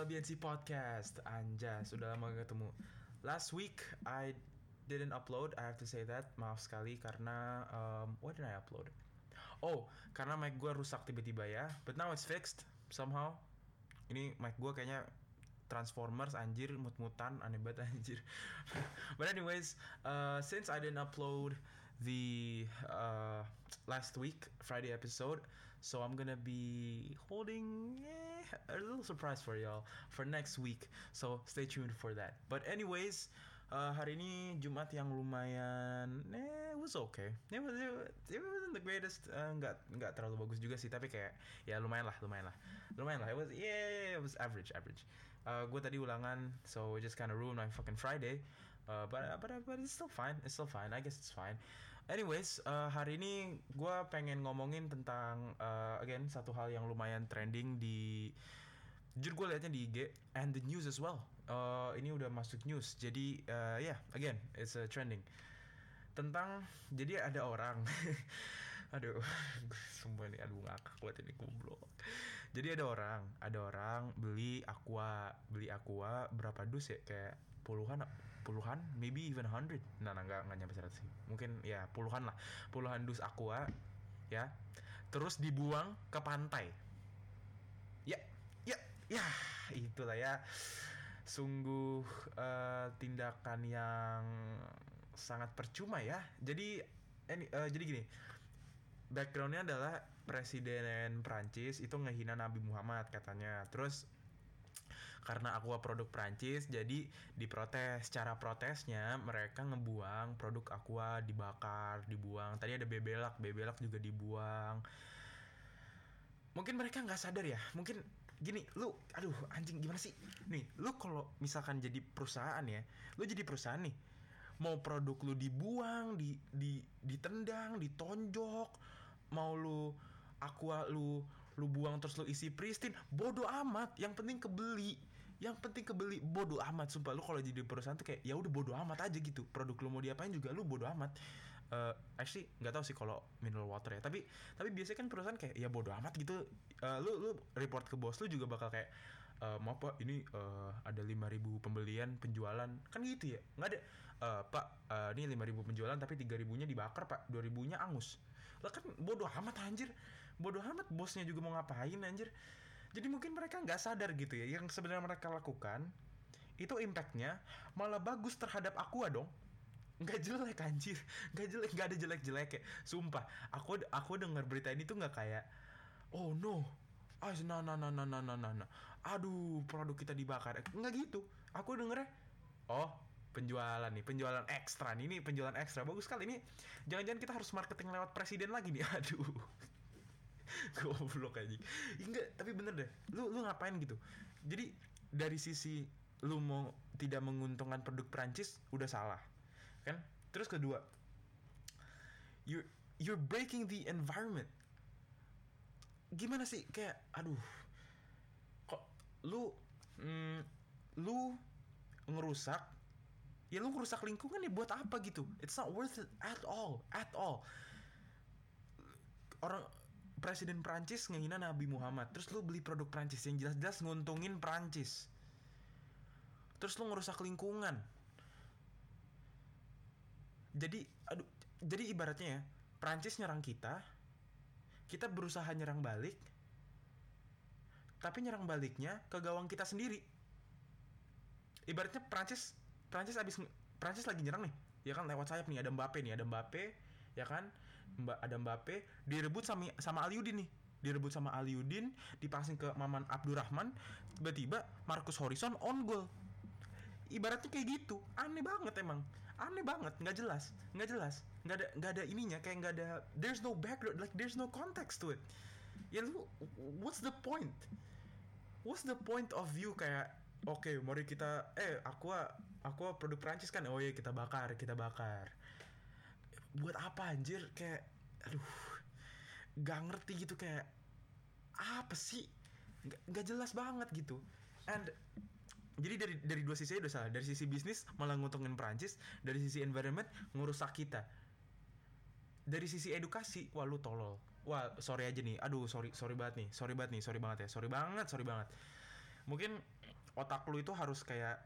LBNC Podcast. Anja, sudah lama gak ketemu. Last week I didn't upload. I have to say that. Maaf sekali karena um, what did I upload? Oh, karena mic gue rusak tiba-tiba ya. But now it's fixed somehow. Ini mic gue kayaknya Transformers anjir mut-mutan aneh banget anjir. But anyways, uh, since I didn't upload the uh, last week Friday episode, so I'm gonna be holding a little surprise for y'all for next week. So stay tuned for that. But anyways, uh, hari ini Jumat yang lumayan, eh, it was okay. It was it, wasn't the greatest, uh, nggak nggak terlalu bagus juga sih, tapi kayak ya lumayan lah, lumayan lah, lumayan lah. It was yeah, it was average, average. Uh, gue tadi ulangan, so it just kind of ruined my fucking Friday. Uh, but but but it's still fine, it's still fine. I guess it's fine. Anyways, uh, hari ini gue pengen ngomongin tentang uh, again satu hal yang lumayan trending di Jujur gue liatnya di IG and the news as well. Uh, ini udah masuk news. Jadi uh, ya yeah, again it's a trending tentang jadi ada orang aduh semua ini aduh ngakak buat ini goblok jadi ada orang ada orang beli aqua beli aqua berapa dus ya kayak puluhan puluhan maybe even hundred. Nah, nah nggak nggak nyampe seratus sih. Mungkin ya puluhan lah. Puluhan dus aqua ya. Terus dibuang ke pantai. Ya ya ya. Itulah ya. Sungguh uh, tindakan yang sangat percuma ya. Jadi ini uh, jadi gini. Backgroundnya adalah Presiden Prancis itu ngehina Nabi Muhammad katanya. Terus karena aku produk Prancis jadi diprotes. Cara protesnya mereka ngebuang produk aqua dibakar, dibuang. Tadi ada bebelak, bebelak juga dibuang. Mungkin mereka nggak sadar ya. Mungkin gini, lu aduh anjing gimana sih? Nih, lu kalau misalkan jadi perusahaan ya, lu jadi perusahaan nih mau produk lu dibuang, di di ditendang, ditonjok, mau lu aqua lu lu buang terus lu isi pristine, bodoh amat. Yang penting kebeli. Yang penting kebeli bodoh amat sumpah lu kalau jadi perusahaan tuh kayak ya udah bodoh amat aja gitu. Produk lu mau diapain juga lu bodoh amat. Uh, actually nggak tahu sih kalau mineral water ya. Tapi tapi biasanya kan perusahaan kayak ya bodoh amat gitu. Uh, lu lu report ke bos lu juga bakal kayak uh, maaf pak ini uh, ada 5000 pembelian penjualan kan gitu ya nggak ada uh, pak uh, ini 5000 penjualan tapi 3000 nya dibakar pak 2000 nya angus lah kan bodoh amat anjir bodoh amat bosnya juga mau ngapain anjir jadi mungkin mereka nggak sadar gitu ya yang sebenarnya mereka lakukan itu impactnya malah bagus terhadap aqua dong. Nggak jelek anjir. Nggak jelek nggak ada jelek jelek ya sumpah aku aku dengar berita ini tuh nggak kayak oh no. Ah nah nah nah nah nah nah nah aduh produk kita dibakar. Nggak gitu. Aku denger oh penjualan nih penjualan ekstra nih ini penjualan ekstra. Bagus sekali. Ini jangan-jangan kita harus marketing lewat presiden lagi nih. Aduh goblok aja enggak tapi bener deh. Lu lu ngapain gitu? Jadi dari sisi lu mau tidak menguntungkan produk Prancis udah salah. Kan? Terus kedua you you're breaking the environment. Gimana sih? Kayak aduh. Kok lu mm, lu ngerusak? Ya lu ngerusak lingkungan ya buat apa gitu? It's not worth it at all at all. Orang presiden Prancis ngehina Nabi Muhammad. Terus lu beli produk Prancis yang jelas-jelas nguntungin Prancis terus lu ngerusak lingkungan. Jadi aduh jadi ibaratnya ya Prancis nyerang kita kita berusaha nyerang balik tapi nyerang baliknya ke gawang kita sendiri. Ibaratnya Prancis Prancis abis Prancis lagi nyerang nih ya kan? Lewat sayap nih ada Mbappe nih ada Mbappe ya kan Mbak ada Mbappe direbut sama sama Aliudin nih. Direbut sama Aliudin dipasang ke Maman Abdurrahman tiba-tiba Marcus Horizon on goal. Ibaratnya kayak gitu. Aneh banget emang. Aneh banget. Nggak jelas. Nggak jelas. Nggak ada nggak ada ininya. Kayak nggak ada there's no background. Like there's no context to it. Ya lu what's the point? What's the point of view kayak oke okay, mari kita eh aku aku produk Prancis kan? Oh iya kita bakar kita bakar buat apa anjir? Kayak aduh nggak ngerti gitu kayak apa sih? Nggak jelas banget gitu. And jadi dari dari dua sisi udah salah. Dari sisi bisnis malah nguntungin Prancis dari sisi environment ngerusak kita. Dari sisi edukasi wah lu tolol. Wah sorry aja nih. Aduh sorry sorry banget nih. Sorry banget nih. Sorry banget ya. Sorry banget sorry banget. Mungkin otak lu itu harus kayak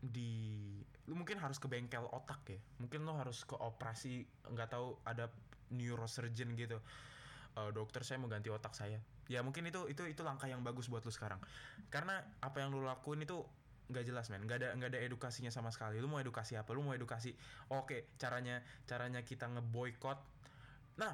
di lu mungkin harus ke bengkel otak ya. Mungkin lu harus ke operasi nggak tahu ada neurosurgeon gitu. Uh, dokter saya mau ganti otak saya. Ya mungkin itu itu itu langkah yang bagus buat lu sekarang. Karena apa yang lu lakuin itu nggak jelas men. Nggak ada nggak ada edukasinya sama sekali. Lu mau edukasi apa? Lu mau edukasi oke caranya caranya kita ngeboykot. Nah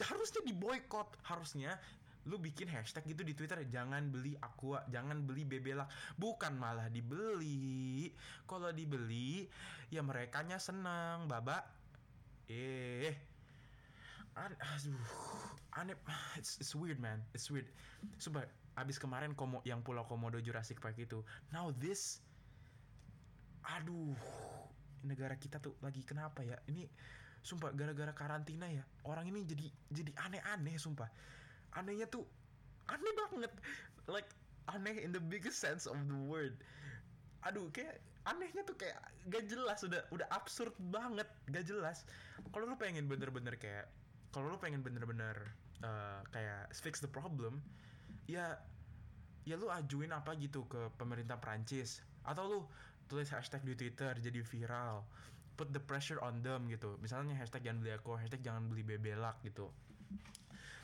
harusnya diboykot. Harusnya lu bikin hashtag gitu di Twitter jangan beli aqua jangan beli bebelak bukan malah dibeli. Kalau dibeli ya mereka nya senang baba. Eh an aduh aneh. It's, it's weird man. It's weird. Coba abis kemarin komo yang pulau komodo Jurassic Park itu now this aduh negara kita tuh lagi kenapa ya? Ini sumpah gara-gara karantina ya orang ini jadi jadi aneh-aneh sumpah anehnya tuh aneh banget. Like aneh in the biggest sense of the word. Aduh kayak anehnya tuh kayak gak jelas udah udah absurd banget gak jelas. Kalau lu pengen bener-bener kayak kalau lu pengen bener-bener uh, kayak fix the problem ya ya lu ajuin apa gitu ke pemerintah Prancis atau lu tulis hashtag di Twitter jadi viral. Put the pressure on them gitu. Misalnya hashtag jangan beli aku hashtag jangan beli bebelak gitu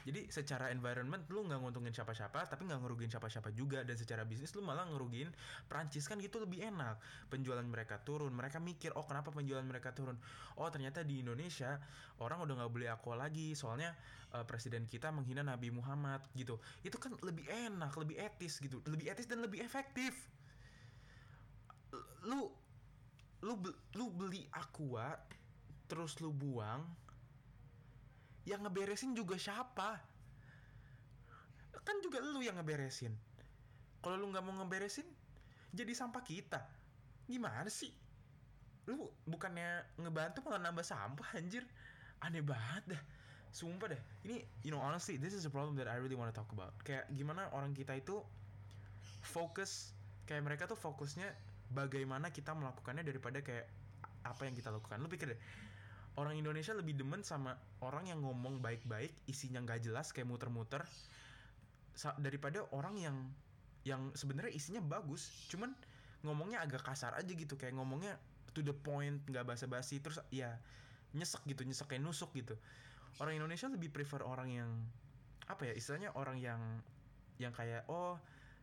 jadi secara environment lu nggak nguntungin siapa-siapa tapi nggak ngerugiin siapa-siapa juga. Dan secara bisnis lu malah ngerugiin Prancis kan gitu lebih enak. Penjualan mereka turun. Mereka mikir oh kenapa penjualan mereka turun? Oh ternyata di Indonesia orang udah nggak beli aqua lagi. Soalnya uh, presiden kita menghina Nabi Muhammad gitu. Itu kan lebih enak lebih etis gitu. Lebih etis dan lebih efektif. Lu lu lu beli aqua terus lu buang yang ngeberesin juga siapa? Kan juga lu yang ngeberesin. Kalau lu nggak mau ngeberesin jadi sampah kita. Gimana sih? Lu bukannya ngebantu malah nambah sampah anjir? Aneh banget dah sumpah deh. Ini you know honestly this is a problem that I really want to talk about. Kayak gimana orang kita itu fokus kayak mereka tuh fokusnya bagaimana kita melakukannya daripada kayak apa yang kita lakukan. Lu pikir deh orang Indonesia lebih demen sama orang yang ngomong baik-baik isinya nggak jelas kayak muter-muter daripada orang yang yang sebenarnya isinya bagus cuman ngomongnya agak kasar aja gitu kayak ngomongnya to the point nggak basa-basi terus ya nyesek gitu nyesek kayak nusuk gitu. Orang Indonesia lebih prefer orang yang apa ya istilahnya orang yang yang kayak oh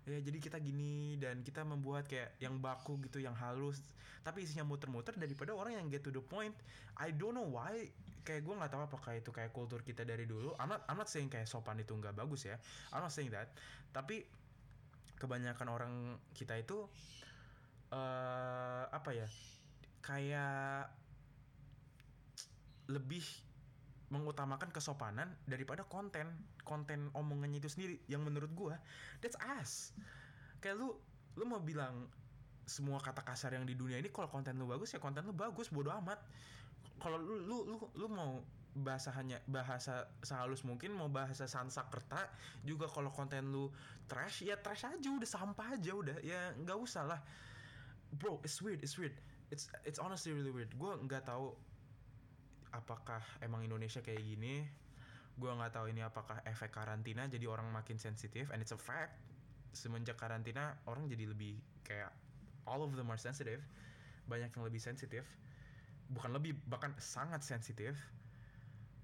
ya jadi kita gini dan kita membuat kayak yang baku gitu yang halus. Tapi isinya muter-muter daripada orang yang get to the point. I don't know why kayak gue nggak tahu apakah itu kayak kultur kita dari dulu. I'm not, I'm not saying kayak sopan itu nggak bagus ya. I'm not saying that. Tapi kebanyakan orang kita itu uh, apa ya kayak lebih mengutamakan kesopanan daripada konten konten omongannya itu sendiri yang menurut gue that's us. Kayak lu lu mau bilang semua kata kasar yang di dunia ini kalau konten lu bagus ya konten lu bagus bodoh amat. Kalau lu, lu lu lu mau bahasa hanya bahasa sehalus mungkin mau bahasa sansakerta juga kalau konten lu trash ya trash aja udah sampah aja udah ya nggak usah lah. Bro it's weird it's weird. It's it's honestly really weird. Gue nggak tahu apakah emang Indonesia kayak gini? Gue nggak tahu ini apakah efek karantina jadi orang makin sensitif and it's a fact. Semenjak karantina orang jadi lebih kayak all of them are sensitive. Banyak yang lebih sensitif. Bukan lebih bahkan sangat sensitif.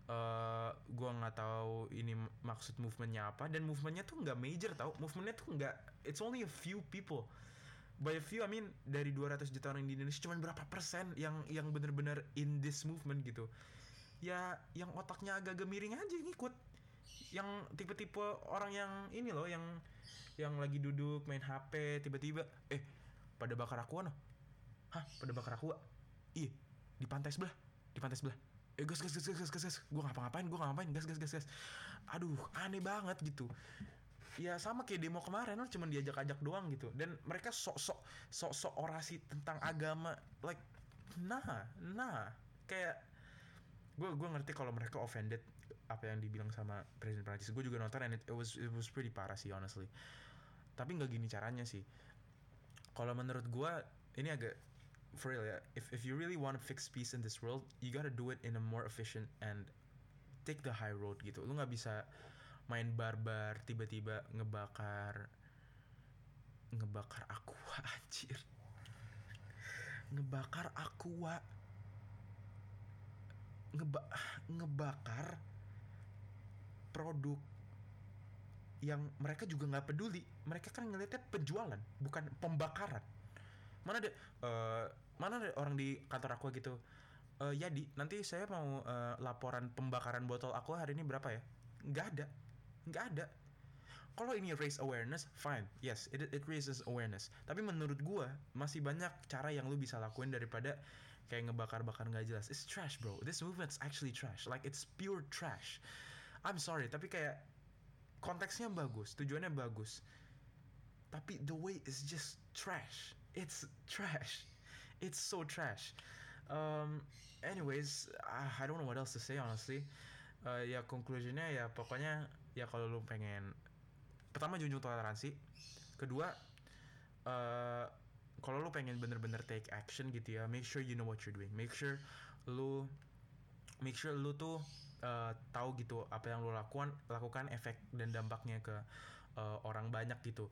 Uh, gue nggak tahu ini maksud movementnya apa. Dan movementnya tuh nggak major tau. Movementnya tuh nggak it's only a few people by a few I mean dari 200 juta orang di Indonesia cuma berapa persen yang yang bener-bener in this movement gitu ya yang otaknya agak gemiring aja ngikut yang tipe-tipe orang yang ini loh yang yang lagi duduk main HP tiba-tiba eh pada bakar aku no hah pada bakar aku iya di pantai sebelah di pantai sebelah eh gas gas gas gas gas gas gue ngapa-ngapain gue ngapain gas gas gas gas aduh aneh banget gitu ya sama kayak demo kemarin lo cuma diajak-ajak doang gitu. Dan mereka sok-sok sok-sok orasi tentang agama like nah nah. Kayak gue gue ngerti kalau mereka offended apa yang dibilang sama presiden Prancis gue juga nonton and it, it was it was pretty parah sih honestly. Tapi nggak gini caranya sih. Kalau menurut gue ini agak for real ya if if you really want to fix peace in this world you gotta do it in a more efficient and take the high road gitu. Lu nggak bisa main barbar tiba-tiba ngebakar ngebakar aqua anjir. Ngebakar aqua. Ngeba ngebakar produk yang mereka juga nggak peduli. Mereka kan ngelihatnya penjualan bukan pembakaran. Mana ada eh, mana ada orang di kantor aku gitu eh ya di nanti saya mau eh, laporan pembakaran botol aku hari ini berapa ya? Nggak ada nggak ada. Kalau ini raise awareness fine. Yes it, it raises awareness. Tapi menurut gua masih banyak cara yang lu bisa lakuin daripada kayak ngebakar-bakar nggak jelas. It's trash bro. This movement's actually trash. Like it's pure trash. I'm sorry tapi kayak konteksnya bagus tujuannya bagus. Tapi the way is just trash. It's trash. It's so trash. Um, anyways I, I don't know what else to say honestly Uh, ya conclusionnya ya pokoknya ya kalau lu pengen pertama junjung toleransi kedua eh kalau lu pengen bener-bener take action gitu ya make sure you know what you're doing. Make sure lu make sure lu tuh eh, tahu gitu apa yang lu lakukan lakukan efek dan dampaknya ke eh, orang banyak gitu.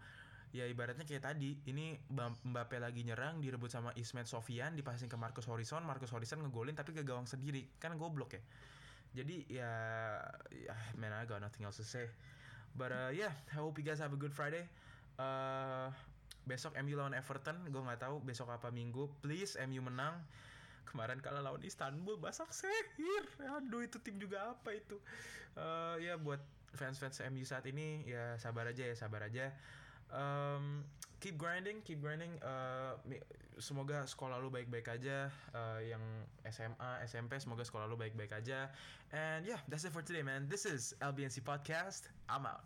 Ya ibaratnya kayak tadi ini Mbappe lagi nyerang direbut sama Ismet Sofian dipasin ke Marcus Horizon Marcus Horizon ngegolin tapi ke gawang sendiri. Kan goblok ya jadi ya, ya man I got nothing else to say. But uh, yeah I hope you guys have a good Friday. Uh, besok MU lawan Everton gue nggak tahu besok apa minggu. Please MU menang. Kemarin kalah lawan Istanbul Basak Sehir aduh itu tim juga apa itu? Eh, ya buat fans-fans MU saat ini ya sabar aja ya sabar aja. Um, keep grinding keep grinding. Mi- semoga sekolah lu baik-baik aja. Eh, yang SMA SMP semoga sekolah lu baik-baik aja. And yeah that's it for today man. This is LBNC podcast. I'm out